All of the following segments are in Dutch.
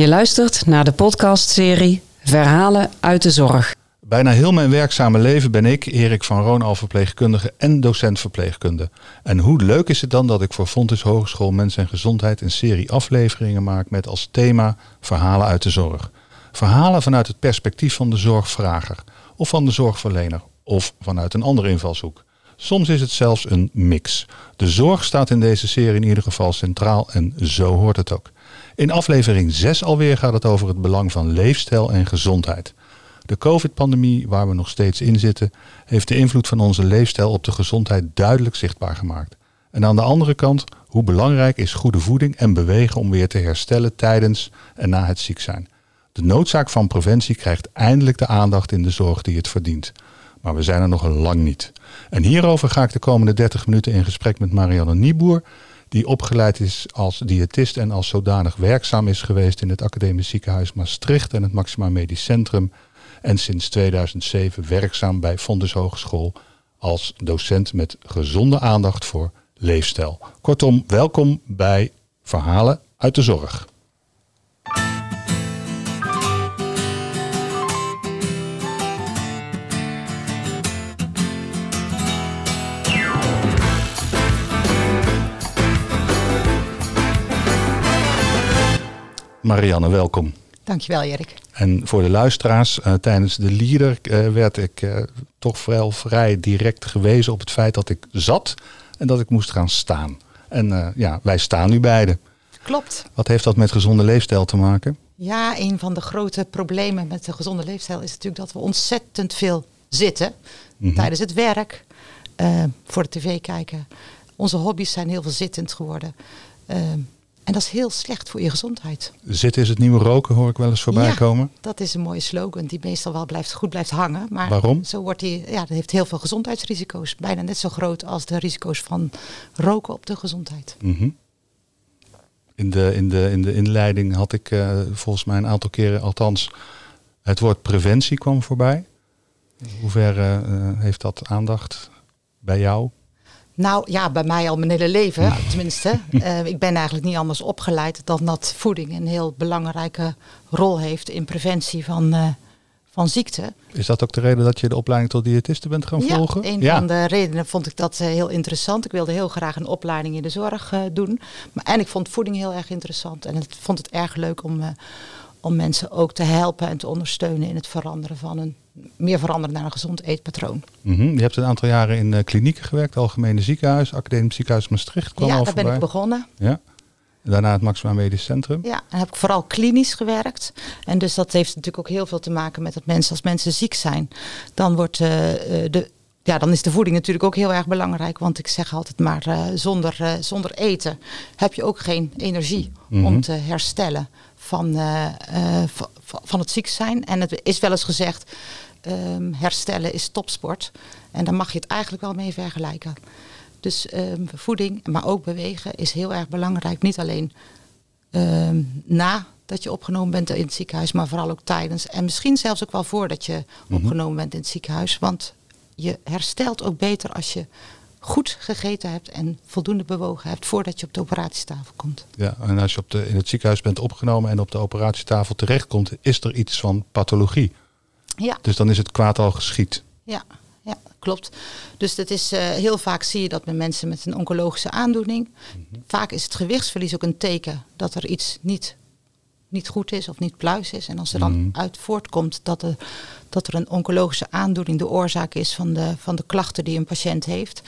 Je luistert naar de podcastserie Verhalen uit de Zorg. Bijna heel mijn werkzame leven ben ik, Erik van Roon, al verpleegkundige en docent verpleegkunde. En hoe leuk is het dan dat ik voor Fontes Hogeschool Mens en Gezondheid een serie afleveringen maak met als thema Verhalen uit de Zorg. Verhalen vanuit het perspectief van de zorgvrager, of van de zorgverlener, of vanuit een andere invalshoek. Soms is het zelfs een mix. De zorg staat in deze serie in ieder geval centraal en zo hoort het ook. In aflevering 6 alweer gaat het over het belang van leefstijl en gezondheid. De COVID-pandemie, waar we nog steeds in zitten, heeft de invloed van onze leefstijl op de gezondheid duidelijk zichtbaar gemaakt. En aan de andere kant, hoe belangrijk is goede voeding en bewegen om weer te herstellen tijdens en na het ziek zijn. De noodzaak van preventie krijgt eindelijk de aandacht in de zorg die het verdient. Maar we zijn er nog lang niet. En hierover ga ik de komende 30 minuten in gesprek met Marianne Nieboer, die opgeleid is als diëtist en als zodanig werkzaam is geweest in het Academisch Ziekenhuis Maastricht en het Maxima Medisch Centrum. En sinds 2007 werkzaam bij Fontes Hogeschool als docent met gezonde aandacht voor leefstijl. Kortom, welkom bij Verhalen uit de Zorg. Marianne, welkom. Dankjewel, Erik. En voor de luisteraars, uh, tijdens de leader uh, werd ik uh, toch wel vrij direct gewezen op het feit dat ik zat en dat ik moest gaan staan. En ja, wij staan nu beiden. Klopt. Wat heeft dat met gezonde leefstijl te maken? Ja, een van de grote problemen met de gezonde leefstijl is natuurlijk dat we ontzettend veel zitten mm -hmm. tijdens het werk, voor de tv kijken. Onze hobby's zijn heel veel zittend geworden. En dat is heel slecht voor je gezondheid. Zitten is het nieuwe roken, hoor ik wel eens voorbij ja, komen. Dat is een mooie slogan die meestal wel blijft, goed blijft hangen. Maar Waarom? Zo wordt die, ja, dat heeft heel veel gezondheidsrisico's. Bijna net zo groot als de risico's van roken op de gezondheid. Mm -hmm. in, de, in, de, in de inleiding had ik uh, volgens mij een aantal keren, althans, het woord preventie kwam voorbij. Hoe ver uh, heeft dat aandacht bij jou? Nou ja, bij mij al mijn hele leven, tenminste. Uh, ik ben eigenlijk niet anders opgeleid dan dat voeding een heel belangrijke rol heeft in preventie van, uh, van ziekte. Is dat ook de reden dat je de opleiding tot diëtiste bent gaan ja, volgen? Een ja, van de redenen vond ik dat uh, heel interessant. Ik wilde heel graag een opleiding in de zorg doen. Maar, en ik vond voeding heel erg interessant. En ik vond het erg leuk om, om mensen ook te helpen en te ondersteunen in het veranderen van een meer veranderen naar een gezond eetpatroon. Mm -hmm. Je hebt een aantal jaren in uh, klinieken gewerkt, Algemene Ziekenhuis, Academisch Ziekenhuis Maastricht kwam Ja, daar voorbij. ben ik begonnen. Ja. Daarna het Maxima Medisch Centrum. Ja, en heb ik vooral klinisch gewerkt. En dus dat heeft natuurlijk ook heel veel te maken met dat mensen, als mensen ziek zijn, dan wordt uh, de ja, dan is de voeding natuurlijk ook heel erg belangrijk. Want ik zeg altijd maar, uh, zonder, uh, zonder eten heb je ook geen energie mm -hmm. om te herstellen van, uh, van het ziek zijn. En het is wel eens gezegd, um, herstellen is topsport. En daar mag je het eigenlijk wel mee vergelijken. Dus um, voeding, maar ook bewegen is heel erg belangrijk. Niet alleen um, na dat je opgenomen bent in het ziekenhuis, maar vooral ook tijdens. En misschien zelfs ook wel voordat je mm -hmm. opgenomen bent in het ziekenhuis. Want je herstelt ook beter als je goed gegeten hebt en voldoende bewogen hebt voordat je op de operatietafel komt. Ja, en als je op de, in het ziekenhuis bent opgenomen en op de operatietafel terechtkomt, is er iets van pathologie. Ja. Dus dan is het kwaad al geschied. Ja, ja klopt. Dus dat is, uh, heel vaak zie je dat met mensen met een oncologische aandoening. Mm -hmm. Vaak is het gewichtsverlies ook een teken dat er iets niet, niet goed is of niet pluis is. En als er dan mm -hmm. uit voortkomt dat er, dat er een oncologische aandoening de oorzaak is van de, van de klachten die een patiënt heeft,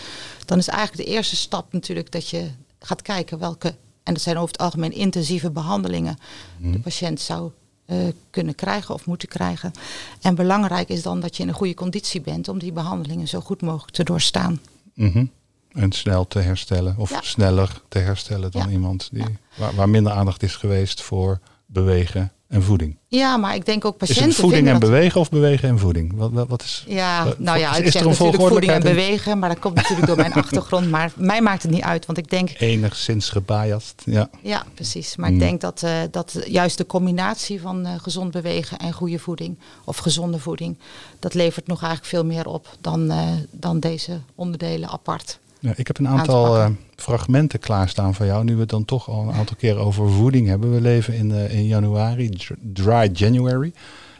dan is eigenlijk de eerste stap natuurlijk dat je gaat kijken welke, en dat zijn over het algemeen intensieve behandelingen, -hmm. de patiënt zou uh, kunnen krijgen of moeten krijgen. En belangrijk is dan dat je in een goede conditie bent om die behandelingen zo goed mogelijk te doorstaan. Mm -hmm. En snel te herstellen, of ja. sneller te herstellen dan ja. iemand die, ja. waar, waar minder aandacht is geweest voor bewegen en voeding. Ja, maar ik denk ook patiënten. Is het voeding en bewegen of bewegen en voeding? Wat, wat, wat is, ja, wat, nou ja, ik zeg natuurlijk voeding en bewegen, maar dat komt natuurlijk door mijn achtergrond. Maar mij maakt het niet uit, want ik denk. Enigszins gebiased, ja. Ja, precies. Maar mm. ik denk dat, uh, dat juist de combinatie van uh, gezond bewegen en goede voeding, of gezonde voeding, dat levert nog eigenlijk veel meer op dan, uh, dan deze onderdelen apart. Ja, ik heb een aantal uh, fragmenten klaarstaan van jou. Nu we het dan toch al een aantal keer over voeding hebben. We leven in, uh, in januari, dry January.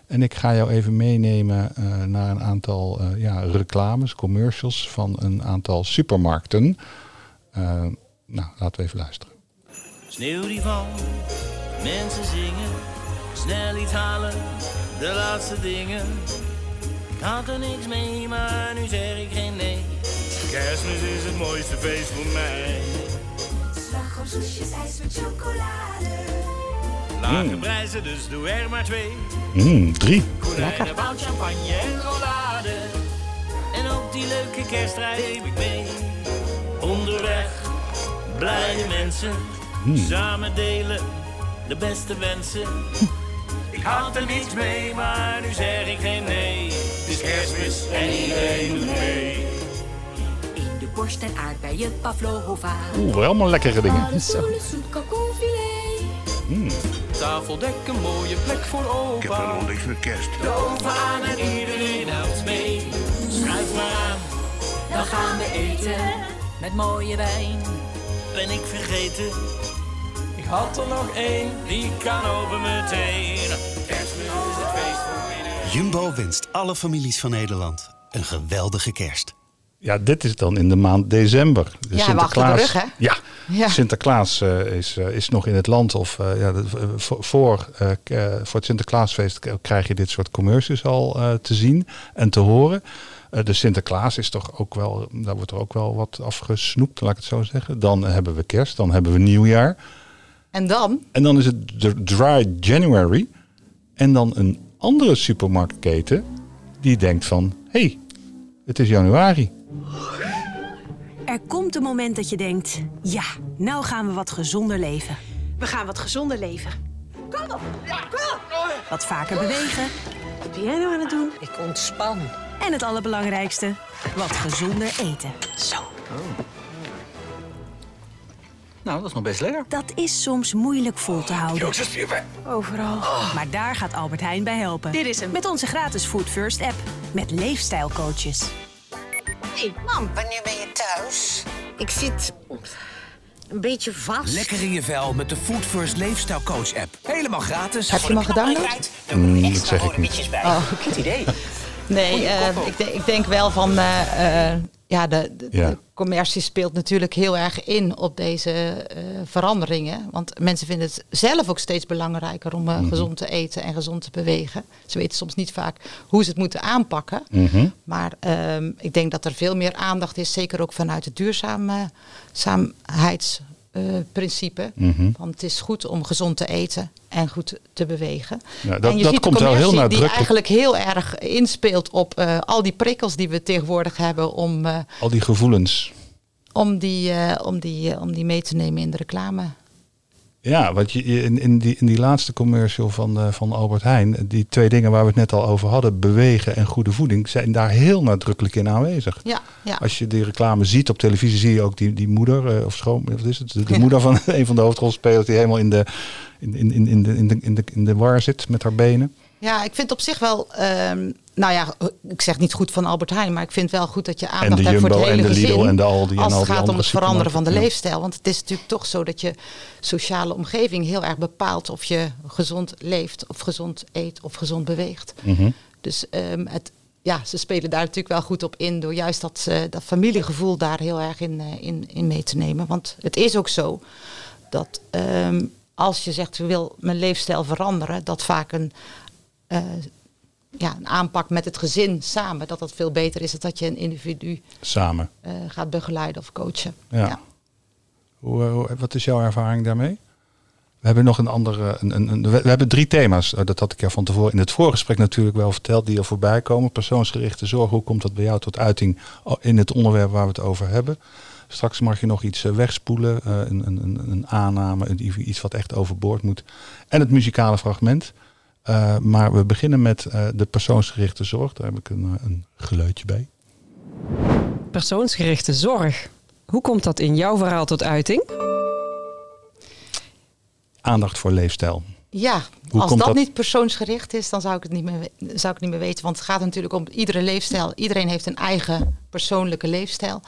En ik ga jou even meenemen uh, naar een aantal ja, reclames, commercials van een aantal supermarkten. nou, laten we even luisteren. Sneeuw die valt, mensen zingen, snel iets halen, de laatste dingen. Ik had er niks mee, maar nu zeg ik geen nee. Kerstmis is het mooiste feest voor mij. Slagroom, soesjes, ijs met chocolade. Lage mm. prijzen, dus doe er maar twee. Mm, drie. Konijnen, bout, champagne en rollade. En op die leuke kersttrui neem ik mee. Onderweg, blije mensen. Mm. Samen delen, de beste wensen. Ik had er niets mee, maar nu zeg ik geen nee. Het is kerstmis en iedereen doet mee worst en aardbeien, pavlova. Oeh, allemaal lekkere dingen. Zo. Mm. Tafeldekken, mooie plek voor opa. Ik heb wel niks voor kerst. Lopen aan en iedereen helpt mee. Schuif maar aan, dan gaan we eten. Met mooie wijn. Ben ik vergeten? Ik had er nog één, die kan open meteen. Kerstmis is het feest voor iedereen. Jumbo wenst alle families van Nederland een geweldige kerst. Ja, dit is dan in de maand december. De ja, Sinterklaas, de rug, hè? Ja, ja. Sinterklaas uh, is, uh, is nog in het land. Of uh, ja, voor, voor, voor het Sinterklaasfeest krijg je dit soort commercials al te zien en te horen. de Sinterklaas is toch ook wel, daar wordt er ook wel wat afgesnoept, laat ik het zo zeggen. Dan hebben we kerst, dan hebben we nieuwjaar. En dan? En dan is het de Dry January. En dan een andere supermarktketen die denkt van, hé, hey, het is januari. Er komt een moment dat je denkt: ja, nou gaan we wat gezonder leven. We gaan wat gezonder leven. Kom op! Ja, kom op! Wat vaker bewegen. Wat ben jij nou aan het doen? Ik ontspan. En het allerbelangrijkste: wat gezonder eten. Zo. Nou, dat is nog best lekker. Dat is soms moeilijk vol te houden. Overal. Maar daar gaat Albert Heijn bij helpen. Dit is hem. Met onze gratis Food First app. Met leefstijlcoaches hey, mam, wanneer ben je thuis? Ik zit een beetje vast. Lekker in je vel met de Food First Leefstijlcoach app. Helemaal gratis. Heb je hem al gedaan? Mm, dat zeg ik niet. Oh, goed idee. Nee, uh, ik, de, ik, denk wel van... Uh, uh, ja, de, de, ja. de, commercie speelt natuurlijk heel erg in op deze uh, veranderingen. Want mensen vinden het zelf ook steeds belangrijker om uh, mm -hmm. gezond te eten en gezond te bewegen. Ze weten soms niet vaak hoe ze het moeten aanpakken. -hmm. Maar um, ik denk dat er veel meer aandacht is, zeker ook vanuit het duurzaamheids uh, principe. Mm -hmm. Want het is goed om gezond te eten en goed te bewegen. Ja, dat, en je dat ziet komt de wel heel nadrukkelijk. Die eigenlijk heel erg inspeelt op uh, al die prikkels die we tegenwoordig hebben om. Uh, al die gevoelens. Om die, om, die, om die mee te nemen in de reclame. Ja, want je, in, in, die, in die laatste commercial van, uh, van Albert Heijn, die twee dingen waar we het net al over hadden, bewegen en goede voeding, zijn daar heel nadrukkelijk in aanwezig. Ja, ja. Als je die reclame ziet op televisie, zie je ook die, die moeder, uh, of schoon, wat is het? De, de ja. moeder van een van de hoofdrolspelers die helemaal in de, in, in, in, in, de, in, de, in, de, war zit met haar benen. Ja, ik vind op zich wel, um, nou ja, ik zeg niet goed van Albert Heijn, maar ik vind wel goed dat je aandacht hebt voor het hele en de gezin. Lidl en de Aldi als en het gaat om het veranderen van de ja. leefstijl. Want het is natuurlijk toch zo dat je sociale omgeving heel erg bepaalt of je gezond leeft, of gezond eet, of gezond beweegt. Mm -hmm. Dus um, het, ja, ze spelen daar natuurlijk wel goed op in door juist dat, uh, dat familiegevoel daar heel erg in, uh, in, in mee te nemen. Want het is ook zo dat um, als je zegt, ik wil mijn leefstijl veranderen, dat vaak een, uh, ja, een aanpak met het gezin samen, dat dat veel beter is dan dat je een individu samen uh, gaat begeleiden of coachen. Ja. ja. Hoe, hoe, wat is jouw ervaring daarmee? We hebben nog een andere. Een, een, een, we hebben drie thema's. Dat had ik jou van tevoren in het voorgesprek natuurlijk wel verteld, die er voorbij komen. Persoonsgerichte zorg. Hoe komt dat bij jou tot uiting in het onderwerp waar we het over hebben? Straks mag je nog iets wegspoelen, een, een, een, aanname, iets wat echt overboord moet. En het muzikale fragment. Uh, maar we beginnen met uh, de persoonsgerichte zorg. Daar heb ik een, een geluidje bij. Persoonsgerichte zorg. Hoe komt dat in jouw verhaal tot uiting? Aandacht voor leefstijl. Ja, Hoe als dat, dat? niet persoonsgericht is, dan zou ik, het niet meer, zou ik het niet meer weten. Want het gaat natuurlijk om iedere leefstijl. Iedereen heeft een eigen persoonlijke leefstijl.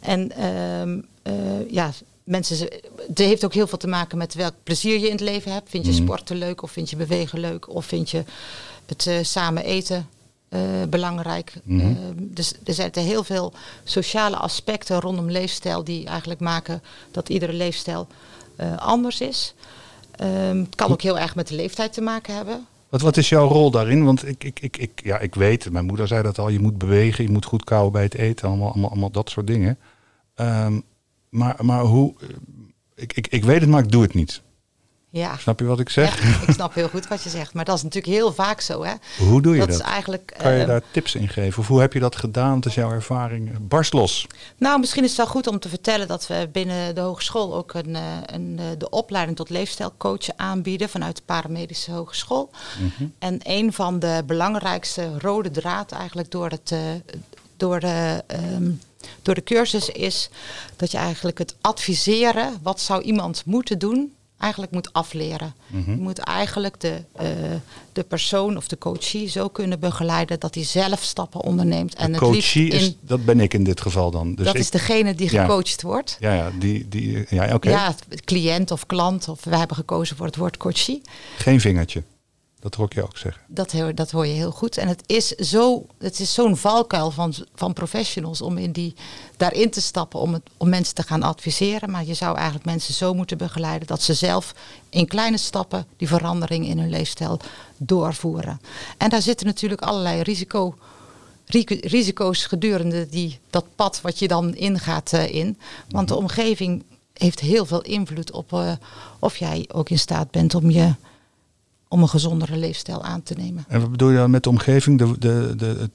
En ehm, eh, ja, mensen, het heeft ook heel veel te maken met welk plezier je in het leven hebt. Vind je Mhm. sporten leuk of vind je bewegen leuk of vind je het eh, samen eten eh, belangrijk. Mhm. Eh, dus er zitten heel veel sociale aspecten rondom leefstijl die eigenlijk maken dat iedere leefstijl anders is. Ehm, het kan ook heel erg met de leeftijd te maken hebben. Wat, wat is jouw rol daarin? Want ik, ik, ik, ik, ja, ik weet, mijn moeder zei dat al, je moet bewegen, je moet goed kauwen bij het eten, allemaal, allemaal, allemaal dat soort dingen. Ehm, maar, maar hoe, ik, ik, ik weet het, maar ik doe het niet. Ja. Snap je wat ik zeg? Ja, ik snap heel goed wat je zegt, maar dat is natuurlijk heel vaak zo. Hè? Hoe doe je dat? dat? is eigenlijk. Kan je eh, daar tips in geven? Of hoe heb je dat gedaan? Wat is jouw ervaring? Barst los. Nou, misschien is het wel goed om te vertellen dat we binnen de hogeschool ook een, eh, een, eh, de opleiding tot leefstijlcoach aanbieden vanuit de paramedische hogeschool. Mhm. En een van de belangrijkste rode draad eigenlijk door, het, door, de, ehm, door de cursus is dat je eigenlijk het adviseren, wat zou iemand moeten doen, eigenlijk moet afleren. Mhm. Je moet eigenlijk de, eh, de persoon of de coachie zo kunnen begeleiden dat hij zelf stappen onderneemt. En De het coachie in, is, dat ben ik in dit geval dan. Dus dat ik- is degene die Ja. gecoacht wordt. Ja, ja, die, die, ja oké. Ja, cliënt of klant, of we hebben gekozen voor het woord coachie. Geen vingertje. Dat hoor ik je ook zeggen. Dat, heel- dat hoor je heel goed. En het is zo, het is zo'n valkuil van, van professionals om in die, daarin te stappen om, het, om mensen te gaan adviseren. Maar je zou eigenlijk mensen zo moeten begeleiden dat ze zelf in kleine stappen die verandering in hun leefstijl doorvoeren. En daar zitten natuurlijk allerlei risico, ri- risico's gedurende die, dat pad wat je dan ingaat eh, in. Want de omgeving heeft heel veel invloed op eh, of jij ook in staat bent om je om een gezondere leefstijl aan te nemen. En wat bedoel je dan met de omgeving? De, de, de,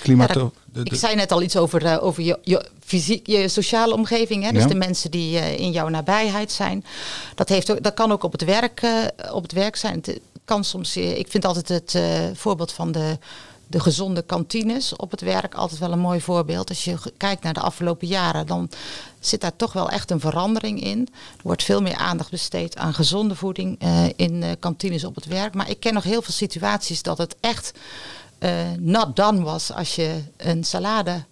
klimaat? Ja, dat- ik zei net al iets over, eh, over je, je, fysiek, je sociale omgeving. Hè? Dus Ja. de mensen die eh, in jouw nabijheid zijn. Dat, heeft ook, dat kan ook op het werk, eh, op het werk zijn. Het kan soms, ik vind altijd het voorbeeld van de, de gezonde kantines op het werk altijd wel een mooi voorbeeld. Als je kijkt naar de afgelopen jaren, dan zit daar toch wel echt een verandering in. Er wordt veel meer aandacht besteed aan gezonde voeding eh, in eh, kantines op het werk. Maar ik ken nog heel veel situaties dat het echt eh, not done was als je een salade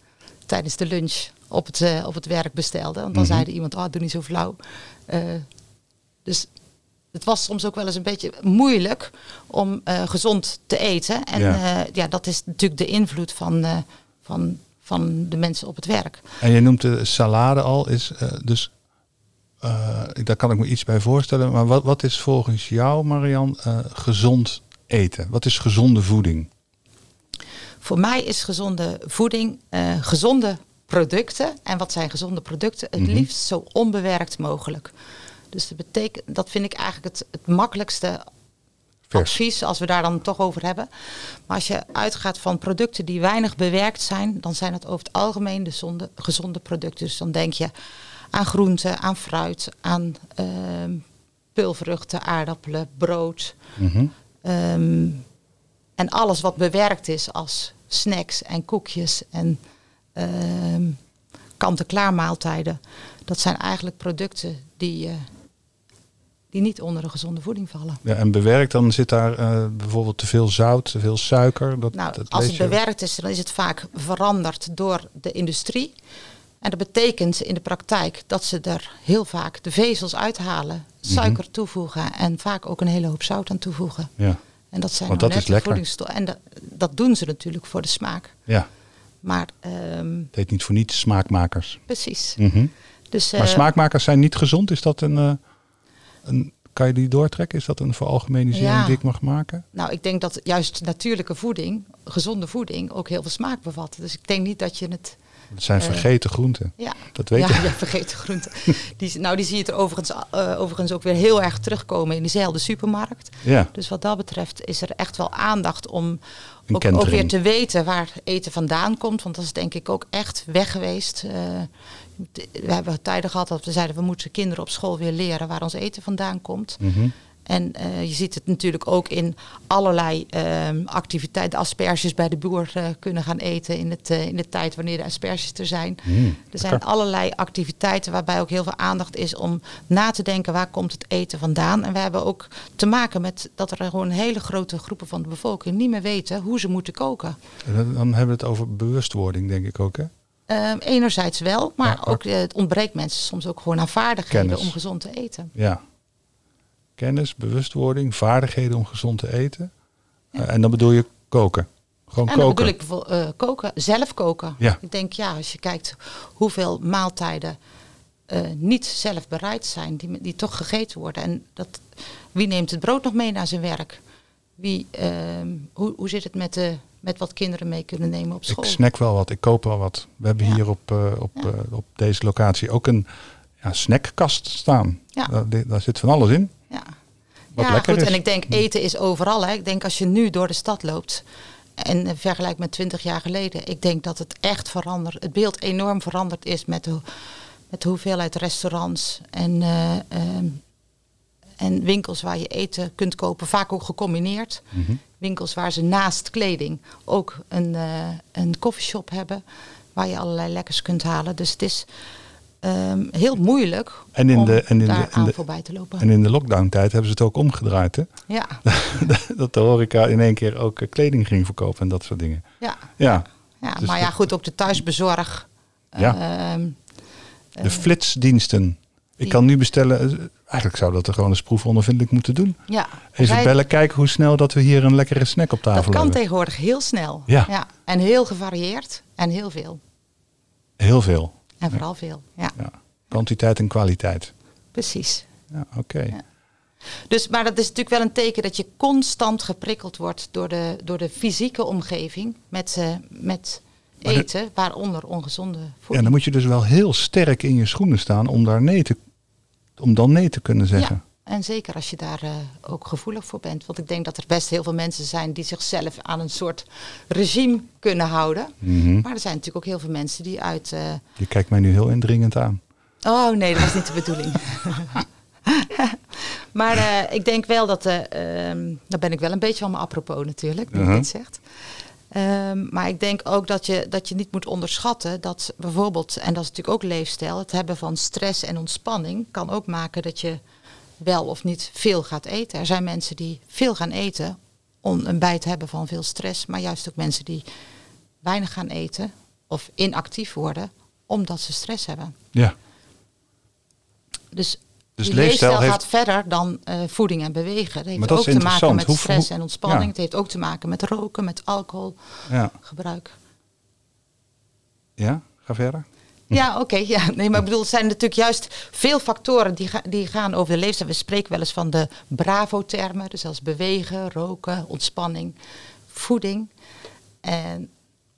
tijdens de lunch op het, op het werk bestelde. Want dan Mhm. zei er iemand, oh, doe niet zo flauw. Dus het was soms ook wel eens een beetje moeilijk om eh, gezond te eten. En Ja. ja. ja, dat is natuurlijk de invloed van, eh, van, van de mensen op het werk. En je noemt de salade al, is eh, dus eh, daar kan ik me iets bij voorstellen. Maar wat, wat is volgens jou, Marian, eh, gezond eten? Wat is gezonde voeding? Voor mij is gezonde voeding eh, gezonde producten. En wat zijn gezonde producten? Het Mhm. liefst zo onbewerkt mogelijk. Dus dat, betekent, dat vind ik eigenlijk het, het makkelijkste Vers. advies als we daar dan toch over hebben. Maar als je uitgaat van producten die weinig bewerkt zijn, dan zijn het over het algemeen de zonde, gezonde producten. Dus dan denk je aan groenten, aan fruit, aan ehm pulvruchten, aardappelen, brood. Mhm. Ehm, en alles wat bewerkt is als snacks en koekjes en ehm kant-en-klaar maaltijden. Dat zijn eigenlijk producten die, eh, die niet onder de gezonde voeding vallen. Ja, en bewerkt, dan zit daar eh, bijvoorbeeld te veel zout, te veel suiker. Dat, Nou, dat als het bewerkt is, dan is het vaak veranderd door de industrie. En dat betekent in de praktijk dat ze er heel vaak de vezels uithalen, Mhm. suiker toevoegen en vaak ook een hele hoop zout aan toevoegen. Ja, En dat zijn Want dat net is de lekker. voedingsstoffen. En dat, dat doen ze natuurlijk voor de smaak. ja. Maar ehm, Het heet niet voor niets smaakmakers. precies. Mhm. Dus, maar eh, smaakmakers zijn niet gezond. Is dat een, eh, een kan je die doortrekken? Is dat een veralgemenisering Ja. die ik mag maken? Nou, ik denk dat juist natuurlijke voeding, gezonde voeding, ook heel veel smaak bevat. Dus ik denk niet dat je het. Het zijn eh, vergeten groenten. Ja, Dat weet ja, je. ja, vergeten groenten. Die, nou, die zie je er overigens, eh, overigens ook weer heel erg terugkomen in diezelfde supermarkt. Ja. Dus wat dat betreft is er echt wel aandacht om ook, weer te weten waar eten vandaan komt. Want dat is denk ik ook echt weg geweest. Eh, we hebben tijden gehad dat we zeiden we moeten kinderen op school weer leren waar ons eten vandaan komt. Mhm. En eh, je ziet het natuurlijk ook in allerlei ehm, activiteiten. De asperges bij de boer eh, kunnen gaan eten in, het, eh, in de tijd wanneer de asperges er zijn. Mm, er zijn allerlei activiteiten waarbij ook heel veel aandacht is om na te denken waar komt het eten vandaan. En we hebben ook te maken met dat er gewoon hele grote groepen van de bevolking niet meer weten hoe ze moeten koken. En dan- hebben we het over bewustwording, denk ik ook. Hè? Ehm, enerzijds wel, maar ook het ontbreekt mensen soms ook gewoon aan vaardigheden Kennis. om gezond te eten. Ja. Kennis, bewustwording, vaardigheden om gezond te eten. Eh, en dan bedoel je koken. Gewoon en dan koken. bedoel ik bijvoorbeeld, eh, koken, zelf koken. Ja. Ik denk ja, als je kijkt hoeveel maaltijden eh, niet zelf bereid zijn, die, die toch gegeten worden. En dat, wie neemt het brood nog mee naar zijn werk? Wie, ehm, hoe, hoe zit het met, de, met wat kinderen mee kunnen nemen op school? Ik snack wel wat, ik koop wel wat. We hebben hier op, op, op deze locatie ook een ja, snackkast staan. Ja. Daar, daar zit van alles in. Ja. Wat ja, goed. is. En ik denk eten is overal. Hè. Ik denk als je nu door de stad loopt en eh, vergelijkt met 20 jaar geleden, ik denk dat het echt veranderd, het beeld enorm veranderd is met de, met de hoeveelheid restaurants en, eh, ehm, en winkels waar je eten kunt kopen, vaak ook gecombineerd. Mhm. Winkels waar ze naast kleding ook een, eh een koffieshop hebben, waar je allerlei lekkers kunt halen. Dus het is ehm, heel moeilijk En in om de, en in daar de, in de, voorbij te lopen. En in de lockdown-tijd hebben ze het ook omgedraaid. Hè? Ja. dat de horeca in één keer ook eh, kleding ging verkopen en dat soort dingen. Ja. Ja, Ja, Dus maar ja, dat- goed, ook de thuisbezorg. Ja. ehm, de flitsdiensten. Ik kan nu bestellen. eh, Eigenlijk zou dat er gewoon eens proefondervindelijk moeten doen. ja, Even Wij- bellen, kijken hoe snel dat we hier een lekkere snack op Dat tafel kan hebben. tegenwoordig heel snel. Ja. En heel gevarieerd en heel veel. Heel veel. En vooral veel. Ja, Ja. Kwantiteit en kwaliteit. precies. Ja, oké. Dus, maar dat is natuurlijk wel een teken dat je constant geprikkeld wordt door de, door de fysieke omgeving met, eh, met de- eten, waaronder ongezonde Ja, voeding. dan moet je dus wel heel sterk in je schoenen staan om daar nee te, om dan nee te kunnen zeggen. En zeker als je daar eh, ook gevoelig voor bent. Want ik denk dat er best heel veel mensen zijn die zichzelf aan een soort regime kunnen houden. Mhm. Maar er zijn natuurlijk ook heel veel mensen die uit. eh, Je kijkt mij nu heel indringend aan. Oh nee, dat was niet de bedoeling. maar eh, ik denk wel dat. eh ehm daar ben ik wel een beetje van mijn apropos natuurlijk, nu dit zegt. Ehm, maar ik denk ook dat je, dat je niet moet onderschatten dat bijvoorbeeld, en dat is natuurlijk ook leefstijl, het hebben van stress en ontspanning kan ook maken dat je wel of niet veel gaat eten. Er zijn mensen die veel gaan eten om een bij te hebben van veel stress, maar juist ook mensen die weinig gaan eten of inactief worden omdat ze stress hebben. Ja. Dus, Dus die leefstijl heeft- gaat verder dan eh, voeding en bewegen. Het heeft Maar dat ook is te maken met Hoe- stress en ontspanning. ja. Het heeft ook te maken met roken, met alcoholgebruik. Ja. Ja, ga verder. Ja, oké. ja. Nee, maar ik bedoel, het zijn natuurlijk juist veel factoren die, ga- die gaan over de leefstijl. We spreken wel eens van de bravo-termen. Dus als bewegen, roken, ontspanning, voeding. En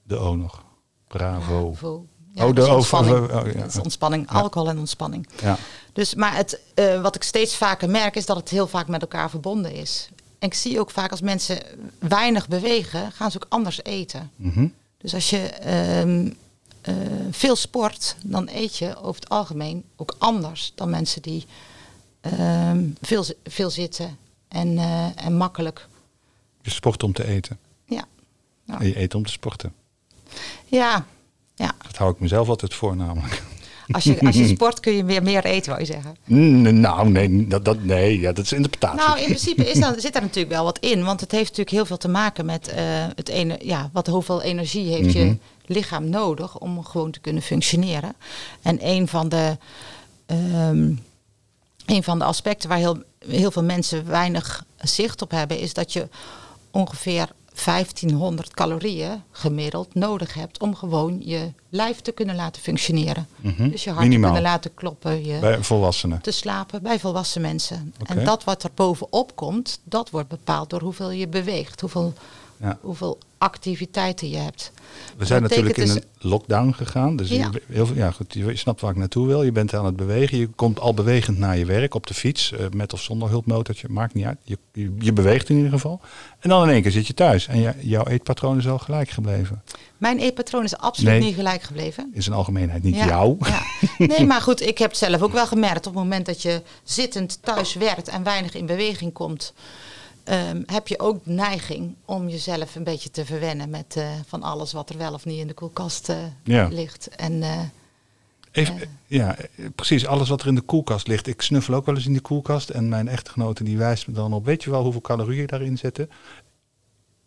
De O nog. Bravo. Bravo. Ja, oh, dus de O ontspanning. oh, ja. Ontspanning, Ja. alcohol en ontspanning. Ja. Dus, maar het, eh, wat ik steeds vaker merk is dat het heel vaak met elkaar verbonden is. En ik zie ook vaak als mensen weinig bewegen, gaan ze ook anders eten. Mhm. Dus als je ehm, eh, veel sport, dan eet je over het algemeen ook anders dan mensen die ehm, veel, veel zitten en, eh, en makkelijk. Je sport om te eten. Ja. Ja. En je eet om te sporten. Ja, ja. Dat hou ik mezelf altijd voor namelijk. Als, je, als je sport kun je weer meer eten, wou je zeggen. Mm, Nou, nee, dat, dat, nee ja, dat is interpretatie. Nou, in principe is dan, zit daar natuurlijk wel wat in. Want het heeft natuurlijk heel veel te maken met eh, het ene, ja, wat, hoeveel energie heeft Mhm. je lichaam nodig om gewoon te kunnen functioneren. En een van de, ehm, een van de aspecten waar heel, heel veel mensen weinig zicht op hebben, is dat je ongeveer 1500 calorieën gemiddeld nodig hebt om gewoon je lijf te kunnen laten functioneren. Mhm. Dus je hart Minimaal. te kunnen laten kloppen. Je, Bij volwassenen. te slapen bij volwassen mensen. En dat wat er bovenop komt, dat wordt bepaald door hoeveel je beweegt, hoeveel, Ja. hoeveel activiteiten je hebt. We zijn natuurlijk in betekent een lockdown gegaan. Dus Ja. je, heel, veel- ja, goed, je snapt waar ik naartoe wil. Je bent aan het bewegen. Je komt al bewegend naar je werk op de fiets. eh, met of zonder hulpmotortje. Maakt niet uit. Je, je, je beweegt in ieder geval. En dan in één keer zit je thuis. En je- jouw eetpatroon is al gelijk gebleven. Mijn eetpatroon is absoluut Nee. niet gelijk gebleven. In zijn algemeenheid. Niet Ja, jou. ja. Nee, maar goed, ik heb het zelf ook wel gemerkt. Op het moment dat je zittend thuis werkt en weinig in beweging komt, ehm, heb je ook de neiging om jezelf een beetje te verwennen met eh, van alles wat er wel of niet in de koelkast eh, Ja. ligt. En eh, Even, ja, precies. Alles wat er in de koelkast ligt. Ik snuffel ook wel eens in die koelkast. En mijn echtgenote die wijst me dan op. Weet je wel hoeveel calorieën daarin zitten?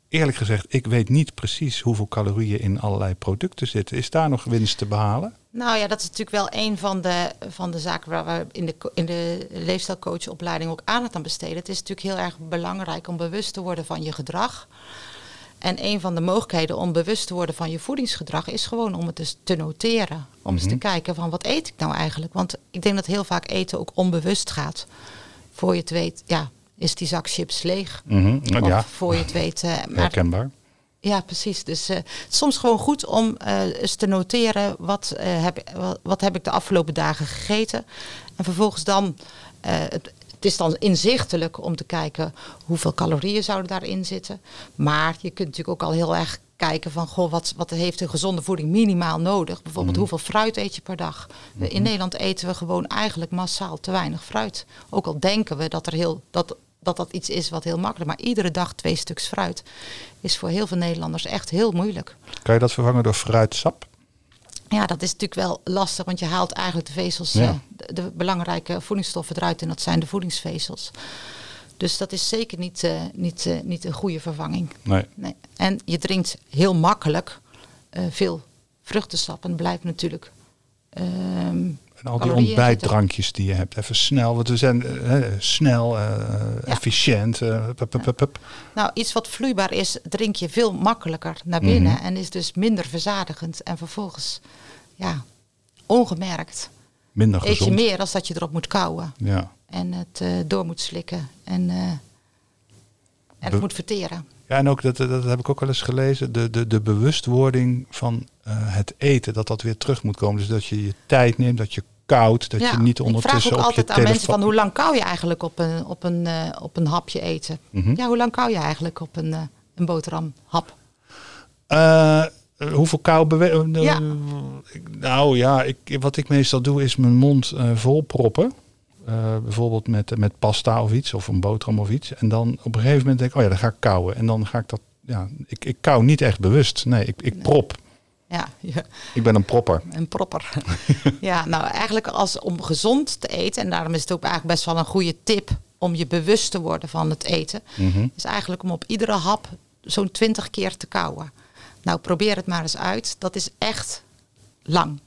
Eerlijk gezegd, ik weet niet precies hoeveel calorieën in allerlei producten zitten. Is daar nog winst te behalen? Nou ja, dat is natuurlijk wel een van de, van de zaken waar we in de, in de leefstijlcoachopleiding ook aandacht aan besteden. Het is natuurlijk heel erg belangrijk om bewust te worden van je gedrag. En een van de mogelijkheden om bewust te worden van je voedingsgedrag is gewoon om het dus te noteren. Om eens te Mhm. kijken van wat eet ik nou eigenlijk? Want ik denk dat heel vaak eten ook onbewust gaat. Voor je het weet, ja, is die zak chips leeg? Mhm, Of ja. voor je het weet. eh, Herkenbaar. ja, precies. Dus het is soms gewoon goed om eh, eens te noteren wat, heb, wat, heb ik de afgelopen dagen gegeten. En vervolgens dan, het, het is dan inzichtelijk om te kijken hoeveel calorieën zouden daarin zitten. Maar je kunt natuurlijk ook al heel erg kijken van, goh, wat, wat heeft een gezonde voeding minimaal nodig? Bijvoorbeeld Mhm. hoeveel fruit eet je per dag? We- In Nederland eten we gewoon eigenlijk massaal te weinig fruit. Ook al denken we dat er heel, dat, dat dat iets is wat heel makkelijk, maar iedere dag twee stuks fruit is voor heel veel Nederlanders echt heel moeilijk. Kan je dat vervangen door fruitsap? Ja, dat is natuurlijk wel lastig, want je haalt eigenlijk de vezels, Ja. eh, de, de belangrijke voedingsstoffen eruit en dat zijn de voedingsvezels. Dus dat is zeker niet, eh, niet, eh, niet een goede vervanging. Nee. Nee. En je drinkt heel makkelijk veel vruchtensap en blijft natuurlijk. Ehm, En al die ontbijtdrankjes die je hebt, even snel. Want we zijn eh, snel, eh, efficiënt. eh, pup, pup, pup, pup. Nou, iets wat vloeibaar is, drink je veel makkelijker naar binnen Mhm. en is dus minder verzadigend. En vervolgens, ja, ongemerkt, Minder eet je gezond. meer als dat je erop moet kouwen. Ja. En het door moet slikken en, en het Be- moet verteren. Ja, en ook dat, dat heb ik ook wel eens gelezen. De, de, de bewustwording van het eten, dat dat weer terug moet komen. Dus dat je je tijd neemt, dat je koud, dat ja, je niet ik ondertussen vraag ook op je altijd aan telefoon... mensen van hoe lang kou je eigenlijk op een, op een, eh, op een hapje eten? Mhm. Ja, hoe lang kou je eigenlijk op een, eh, een boterhamhap? Eh, hoeveel kou? Ja. Nou ja, ik, wat ik meestal doe is mijn mond eh vol proppen. Eh, bijvoorbeeld met, met pasta of iets, of een boterham of iets. En dan op een gegeven moment denk ik, oh ja, dan ga ik kauwen. En dan ga ik dat, ja, ik, ik kauw niet echt bewust. Nee, ik, ik prop. Ja, ja. Ik ben een propper. Een propper. ja, nou eigenlijk als om gezond te eten, en daarom is het ook eigenlijk best wel een goede tip om je bewust te worden van het eten, Mhm. is eigenlijk om op iedere hap zo'n 20 keer te kauwen. Nou, probeer het maar eens uit. Dat is echt lang.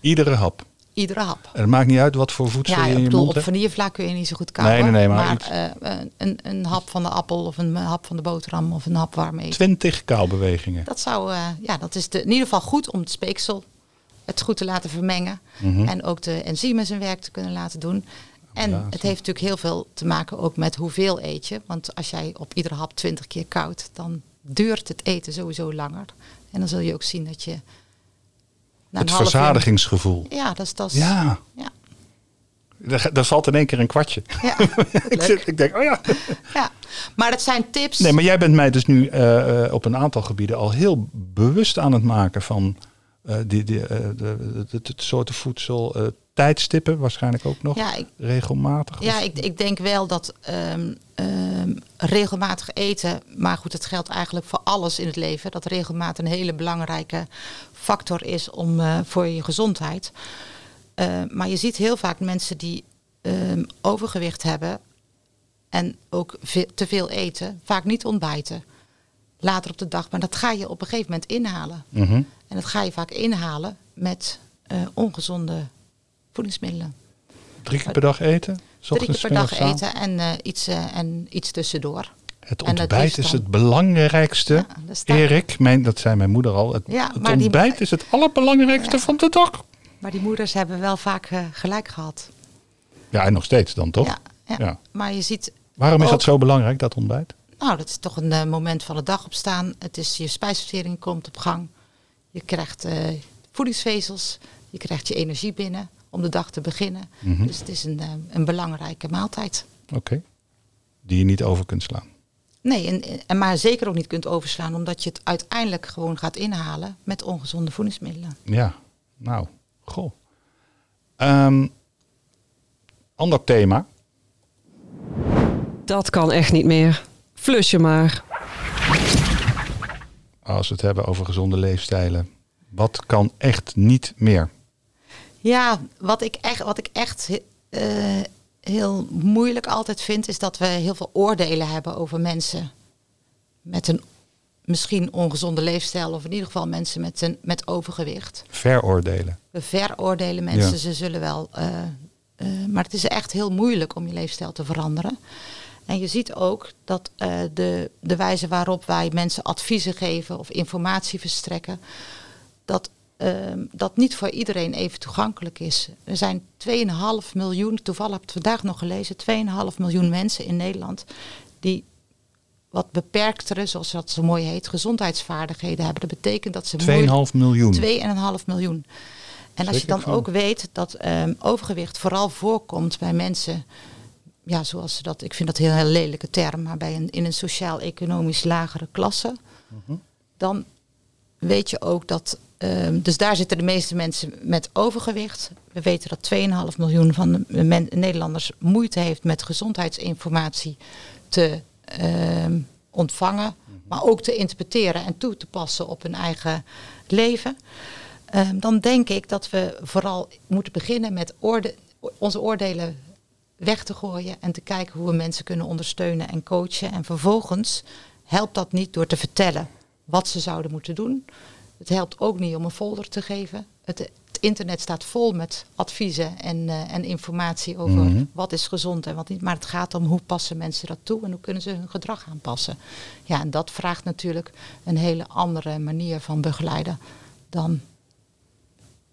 Iedere hap. Iedere hap. En het maakt niet uit wat voor voedsel Ja, je in je bedoel, mond op vanillevla kun je niet zo goed kauwen. Nee, nee, nee, maar iets. eh, eh, een, een hap van de appel of een hap van de boterham of een hap warm eten. 20 kauwbewegingen. Dat zou, eh, ja, dat is de, in ieder geval goed om het speeksel het goed te laten vermengen. Mhm. En ook de enzymen zijn werk te kunnen laten doen. En Ja, het heeft natuurlijk heel veel te maken ook met hoeveel eet je. Want als jij op iedere hap 20 keer koudt, dan duurt het eten sowieso langer. En dan zul je ook zien dat je. Een Het uur- verzadigingsgevoel. Ja, dat is. Dat Ja. ja. Daar, daar valt in één keer een kwartje. Ja, ik, zit, ik denk, oh ja. ja. Maar dat zijn tips. Nee, maar jij bent mij dus nu eh, eh, op een aantal gebieden al heel bewust aan het maken van eh, die, die, de, de, de, de soorten voedsel. tijdstippen waarschijnlijk ook nog Ja, ik- regelmatig. Ja, ik, ik denk wel dat ehm, ehm, regelmatig eten, maar goed, het geldt eigenlijk voor alles in het leven, dat regelmaat een hele belangrijke factor is om, eh, voor je gezondheid. Eh, maar je ziet heel vaak mensen die ehm, overgewicht hebben en ook ve- te veel eten, vaak niet ontbijten. Later op de dag, maar dat ga je op een gegeven moment inhalen. Mhm. En dat ga je vaak inhalen met eh, ongezonde voedingsmiddelen. Drie keer per dag eten? Drie keer per dag eten en, eh, iets, eh, en iets tussendoor. Het ontbijt is het belangrijkste. Ja, dat Erik, mijn, dat zei mijn moeder al. Het, Ja, het maar die- ontbijt is het allerbelangrijkste van de dag. Maar die moeders hebben wel vaak eh, gelijk gehad. Ja, en nog steeds dan toch? Ja. Maar je ziet. Waarom is dat zo belangrijk, dat ontbijt? Nou, dat is toch een moment van de dag opstaan. Het is je spijsvertering komt op gang. Je krijgt voedingsvezels. Je krijgt je energie binnen om de dag te beginnen. Mhm. Dus het is een, eh, een belangrijke maaltijd. Oké. Die je niet over kunt slaan. Nee, en, en maar zeker ook niet kunt overslaan, omdat je het uiteindelijk gewoon gaat inhalen met ongezonde voedingsmiddelen. Ja, nou, goh. Ehm, ander thema. Dat kan echt niet meer. Flus je maar. Als we het hebben over gezonde leefstijlen. Wat kan echt niet meer? Ja, wat ik echt, wat ik echt eh, heel moeilijk altijd vind, is dat we heel veel oordelen hebben over mensen met een misschien ongezonde leefstijl, of in ieder geval mensen met, een, met overgewicht. Veroordelen. We veroordelen mensen, Ja. ze zullen wel. eh, eh, maar het is echt heel moeilijk om je leefstijl te veranderen. En je ziet ook dat de, de wijze waarop wij mensen adviezen geven of informatie verstrekken, dat ehm, dat niet voor iedereen even toegankelijk is. Er zijn 2,5 miljoen, toevallig heb ik het vandaag nog gelezen, 2,5 miljoen mensen in Nederland die wat beperktere, zoals dat zo mooi heet, gezondheidsvaardigheden hebben. Dat betekent dat ze 2,5 miljoen. 2,5 miljoen. En als je dan ook weet dat ehm, overgewicht vooral voorkomt bij mensen, ja, zoals ze dat, ik vind dat een heel, heel lelijke term, maar bij een, in een sociaal-economisch lagere klasse, dan weet je ook dat, ehm, dus daar zitten de meeste mensen met overgewicht. We weten dat 2,5 miljoen van de men- Nederlanders moeite heeft met gezondheidsinformatie te ehm, ontvangen, maar ook te interpreteren en toe te passen op hun eigen leven. Ehm, dan denk ik dat we vooral moeten beginnen met onze oordelen weg te gooien en te kijken hoe we mensen kunnen ondersteunen en coachen. En vervolgens helpt dat niet door te vertellen wat ze zouden moeten doen. Het helpt ook niet om een folder te geven. Het, het internet staat vol met adviezen en, eh, en informatie over Mhm. wat is gezond en wat niet. Maar het gaat om hoe passen mensen dat toe en hoe kunnen ze hun gedrag aanpassen. Ja, en dat vraagt natuurlijk een hele andere manier van begeleiden dan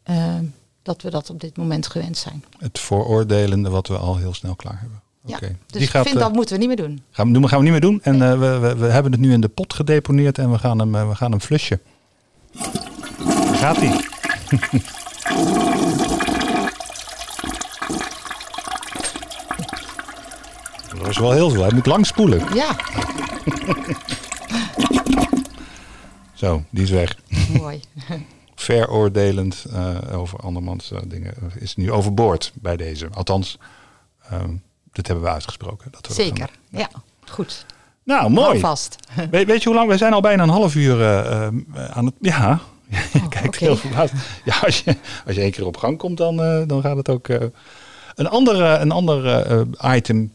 eh, dat we dat op dit moment gewend zijn. Het vooroordelende wat we al heel snel klaar hebben. Ja, Oké. dus ik vind eh, dat moeten we niet meer doen. Gaan we, doen, gaan we niet meer doen. En we, we, we hebben het nu in de pot gedeponeerd en we gaan hem, we gaan hem flushen. Daar gaat hij. Dat is wel heel veel. Hij moet lang spoelen. Ja, Zo, die is weg. mooi. Veroordelend eh, over andermans eh, dingen eh, is nu overboord bij deze. Althans, ehm dit hebben we uitgesproken. Dat we Zeker. Ja, goed. Nou, mooi. Vast. Weet, weet je hoe lang? We zijn al bijna een half uur aan het. Ja, je kijkt oké. heel verbaasd. Ja, als je, als je één keer op gang komt, dan, eh, dan gaat het ook. eh. Een ander, eh, een ander eh, item.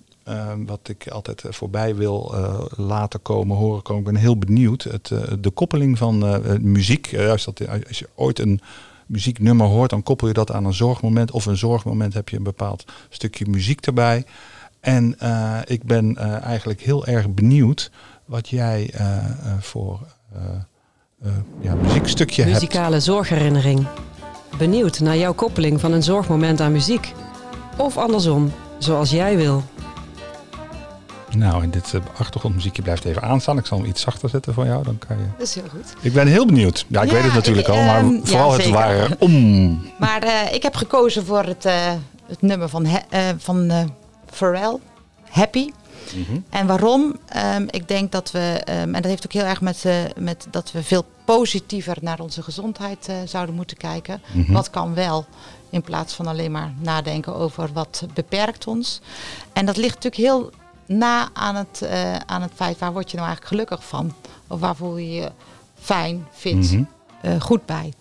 wat ik altijd voorbij wil laten komen, horen komen. Ik ben heel benieuwd. Het, de koppeling van muziek. als, dat, als je ooit een muzieknummer hoort, dan koppel je dat aan een zorgmoment. Of een zorgmoment heb je een bepaald stukje muziek erbij. En ik ben eigenlijk heel erg benieuwd wat jij voor ja, muziekstukje hebt. Muzikale zorgherinnering. Benieuwd naar jouw koppeling van een zorgmoment aan muziek. Of andersom, zoals jij wil. Nou, en dit eh, achtergrondmuziekje blijft even aanstaan. Ik zal hem iets zachter zetten voor jou. Dan kan je... Dat is heel goed. Ik ben heel benieuwd. Ja, ik Ja, weet het natuurlijk ik, al, maar ehm, vooral ja, het zeker. ware om. Maar eh, ik heb gekozen voor het, eh, het nummer van, eh, van eh, Pharrell, Happy. En waarom? Ehm, ik denk dat we, ehm, en dat heeft ook heel erg met, eh, met dat we veel positiever naar onze gezondheid eh, zouden moeten kijken. Mhm. Wat kan wel, in plaats van alleen maar nadenken over wat beperkt ons. En dat ligt natuurlijk heel na aan het, eh, aan het feit waar word je nou eigenlijk gelukkig van? Of waar voel je je fijn, fit, Mhm. goed bij?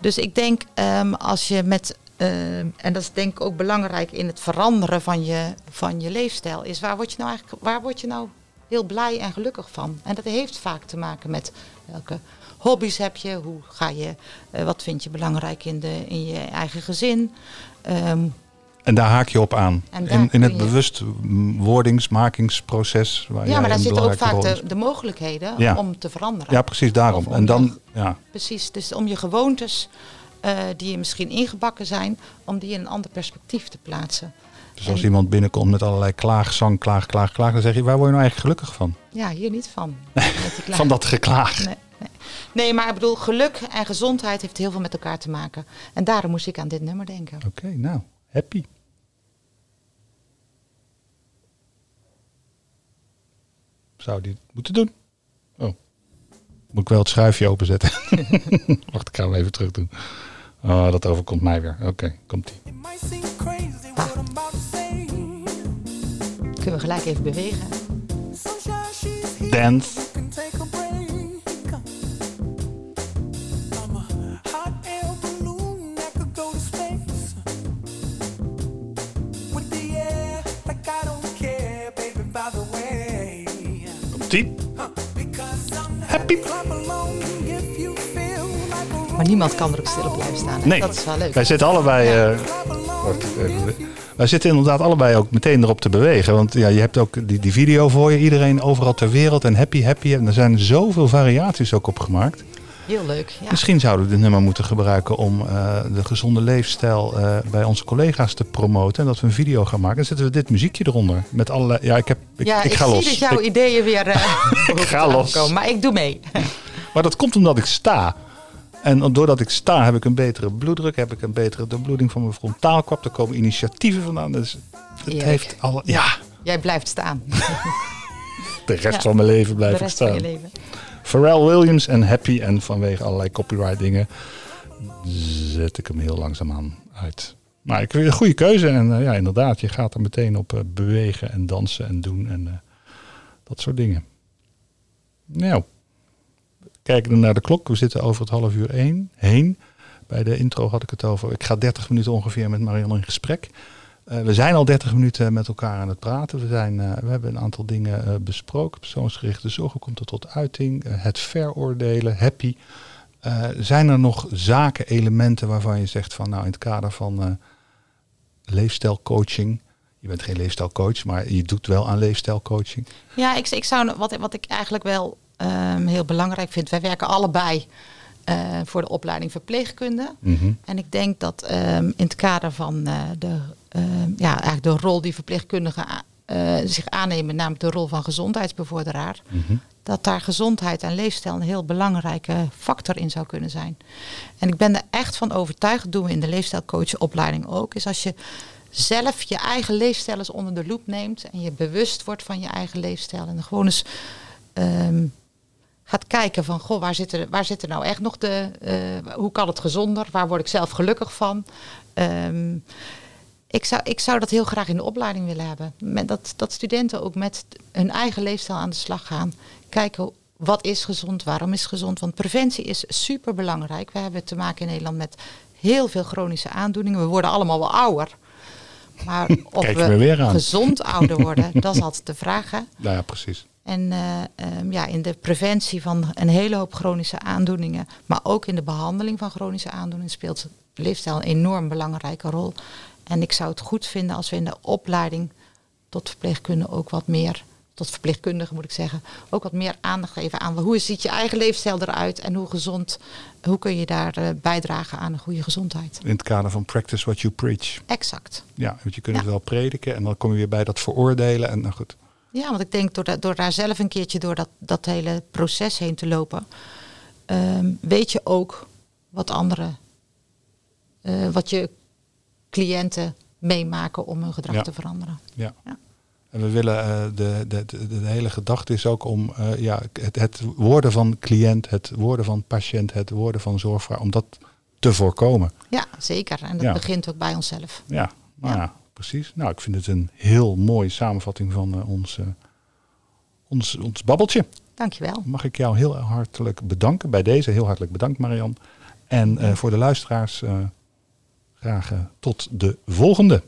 Dus ik denk ehm, als je met, ehm, en dat is denk ik ook belangrijk in het veranderen van je, van je leefstijl, is waar word je nou eigenlijk, waar word je nou heel blij en gelukkig van? En dat heeft vaak te maken met welke hobby's heb je, hoe ga je, eh, wat vind je belangrijk in, de, in je eigen gezin. Ehm, En daar haak je op aan. In, in het je- bewustwordingsmakingsproces. Waar ja, maar daar zitten ook vaak de, de mogelijkheden Ja. om te veranderen. Ja, precies daarom. Om En dan, je- ja, Precies, dus om je gewoontes die je misschien ingebakken zijn, om die in een ander perspectief te plaatsen. dus als En- iemand binnenkomt met allerlei klaagzang, klaag, klaag, klaag, dan zeg je, waar word je nou eigenlijk gelukkig van? Ja, hier niet van. Van dat geklaag. Nee, nee. nee, maar ik bedoel, geluk en gezondheid heeft heel veel met elkaar te maken. En daarom moest ik aan dit nummer denken. Oké, nou, happy. Zou die moeten doen? Oh. Moet ik wel het schuifje openzetten? Wacht, ik ga hem even terug doen. Oh, dat overkomt mij weer. Oké, komt ie. Kunnen we gelijk even bewegen. Dance. Komt ie. happy. Maar niemand kan er ook stil op blijven staan. hè? Nee, Dat is wel leuk. wij zitten allebei... eh, wacht even. wij zitten inderdaad allebei ook meteen erop te bewegen. Want ja, je hebt ook die, die video voor je. Iedereen overal ter wereld en happy, happy. En er zijn zoveel variaties ook op gemaakt. Heel leuk. Ja. Misschien zouden we dit nummer moeten gebruiken om eh, de gezonde leefstijl eh, bij onze collega's te promoten. En dat we een video gaan maken. Dan zetten we dit muziekje eronder. Met allerlei. Ja, ik, heb, ik, ja, ik ik, ga zie los. dat jouw Ik- ideeën weer eh ik ga los. Maar ik doe mee. Maar dat komt omdat ik sta. En doordat ik sta heb ik een betere bloeddruk, heb ik een betere doorbloeding van mijn frontaalkwap. Er komen initiatieven vandaan. Dus het heeft alle, ja, Jij blijft staan. de rest Ja, van mijn leven blijf de ik rest staan. van je leven. Pharrell Williams en Happy. En vanwege allerlei copyright dingen zet ik hem heel langzaamaan uit. Maar ik vind het een goede keuze. En eh, ja, inderdaad, je gaat er meteen op eh, bewegen en dansen en doen. En eh, dat soort dingen. Nou, kijken naar de klok. We zitten over het half uur één, heen. Bij de intro had ik het over. Ik ga 30 minuten ongeveer met Marianne in gesprek. Eh, we zijn al 30 minuten met elkaar aan het praten. We, zijn, eh, we hebben een aantal dingen eh, besproken. Persoonsgerichte zorg, hoe komt het tot uiting? Het veroordelen, happy. Zijn er nog zaken, elementen waarvan je zegt van nou in het kader van leefstijlcoaching. Je bent geen leefstijlcoach, maar je doet wel aan leefstijlcoaching. Ja, ik, ik zou, wat, wat ik eigenlijk wel ehm, heel belangrijk vind. Wij werken allebei eh, voor de opleiding verpleegkunde. Mhm. En ik denk dat ehm, in het kader van eh, de, ehm, ja, eigenlijk de rol die verpleegkundigen eh, zich aannemen, namelijk de rol van gezondheidsbevorderaar, Mhm. dat daar gezondheid en leefstijl een heel belangrijke factor in zou kunnen zijn. En ik ben er echt van overtuigd, dat doen we in de leefstijlcoachopleiding ook, is als je zelf je eigen leefstijl eens onder de loep neemt en je bewust wordt van je eigen leefstijl en gewoon eens gaat kijken van, goh, waar zit er, waar zit er nou echt nog de, eh, hoe kan het gezonder, waar word ik zelf gelukkig van? Ehm, ik zou, ik zou dat heel graag in de opleiding willen hebben. Met dat, dat studenten ook met hun eigen leefstijl aan de slag gaan. Kijken wat is gezond, waarom is gezond. Want preventie is super belangrijk. We hebben te maken in Nederland met heel veel chronische aandoeningen. We worden allemaal wel ouder. Maar of Kijk we weer aan. gezond ouder worden, dat is altijd de vraag. Hè? Nou ja, precies. En eh, ehm, ja, in de preventie van een hele hoop chronische aandoeningen, maar ook in de behandeling van chronische aandoeningen speelt leefstijl een enorm belangrijke rol. En ik zou het goed vinden als we in de opleiding tot verpleegkundige ook wat meer, tot verpleegkundige moet ik zeggen, ook wat meer aandacht geven aan hoe ziet je eigen leefstijl eruit en hoe gezond, hoe kun je daar eh, bijdragen aan een goede gezondheid. In het kader van practice what you preach. Exact. Ja, want je kunt Ja. het wel prediken en dan kom je weer bij dat veroordelen. En nou goed, Ja, want ik denk door, da- door daar zelf een keertje door dat, dat hele proces heen te lopen, ehm, weet je ook wat andere, eh, wat je cliënten meemaken om hun gedrag Ja. te veranderen. Ja. Ja. En we willen, eh, de, de, de, de hele gedachte is ook om eh, ja, het, het worden van cliënt, het worden van patiënt, het worden van zorgvraag, om dat te voorkomen. Ja, zeker. En dat Ja. begint ook bij onszelf. Ja, nou ja. Precies. Nou, ik vind het een heel mooie samenvatting van eh, ons, eh, ons, ons babbeltje. Dankjewel. Mag ik jou heel hartelijk bedanken. Bij deze heel hartelijk bedankt, Marian. En eh, voor de luisteraars graag tot de volgende.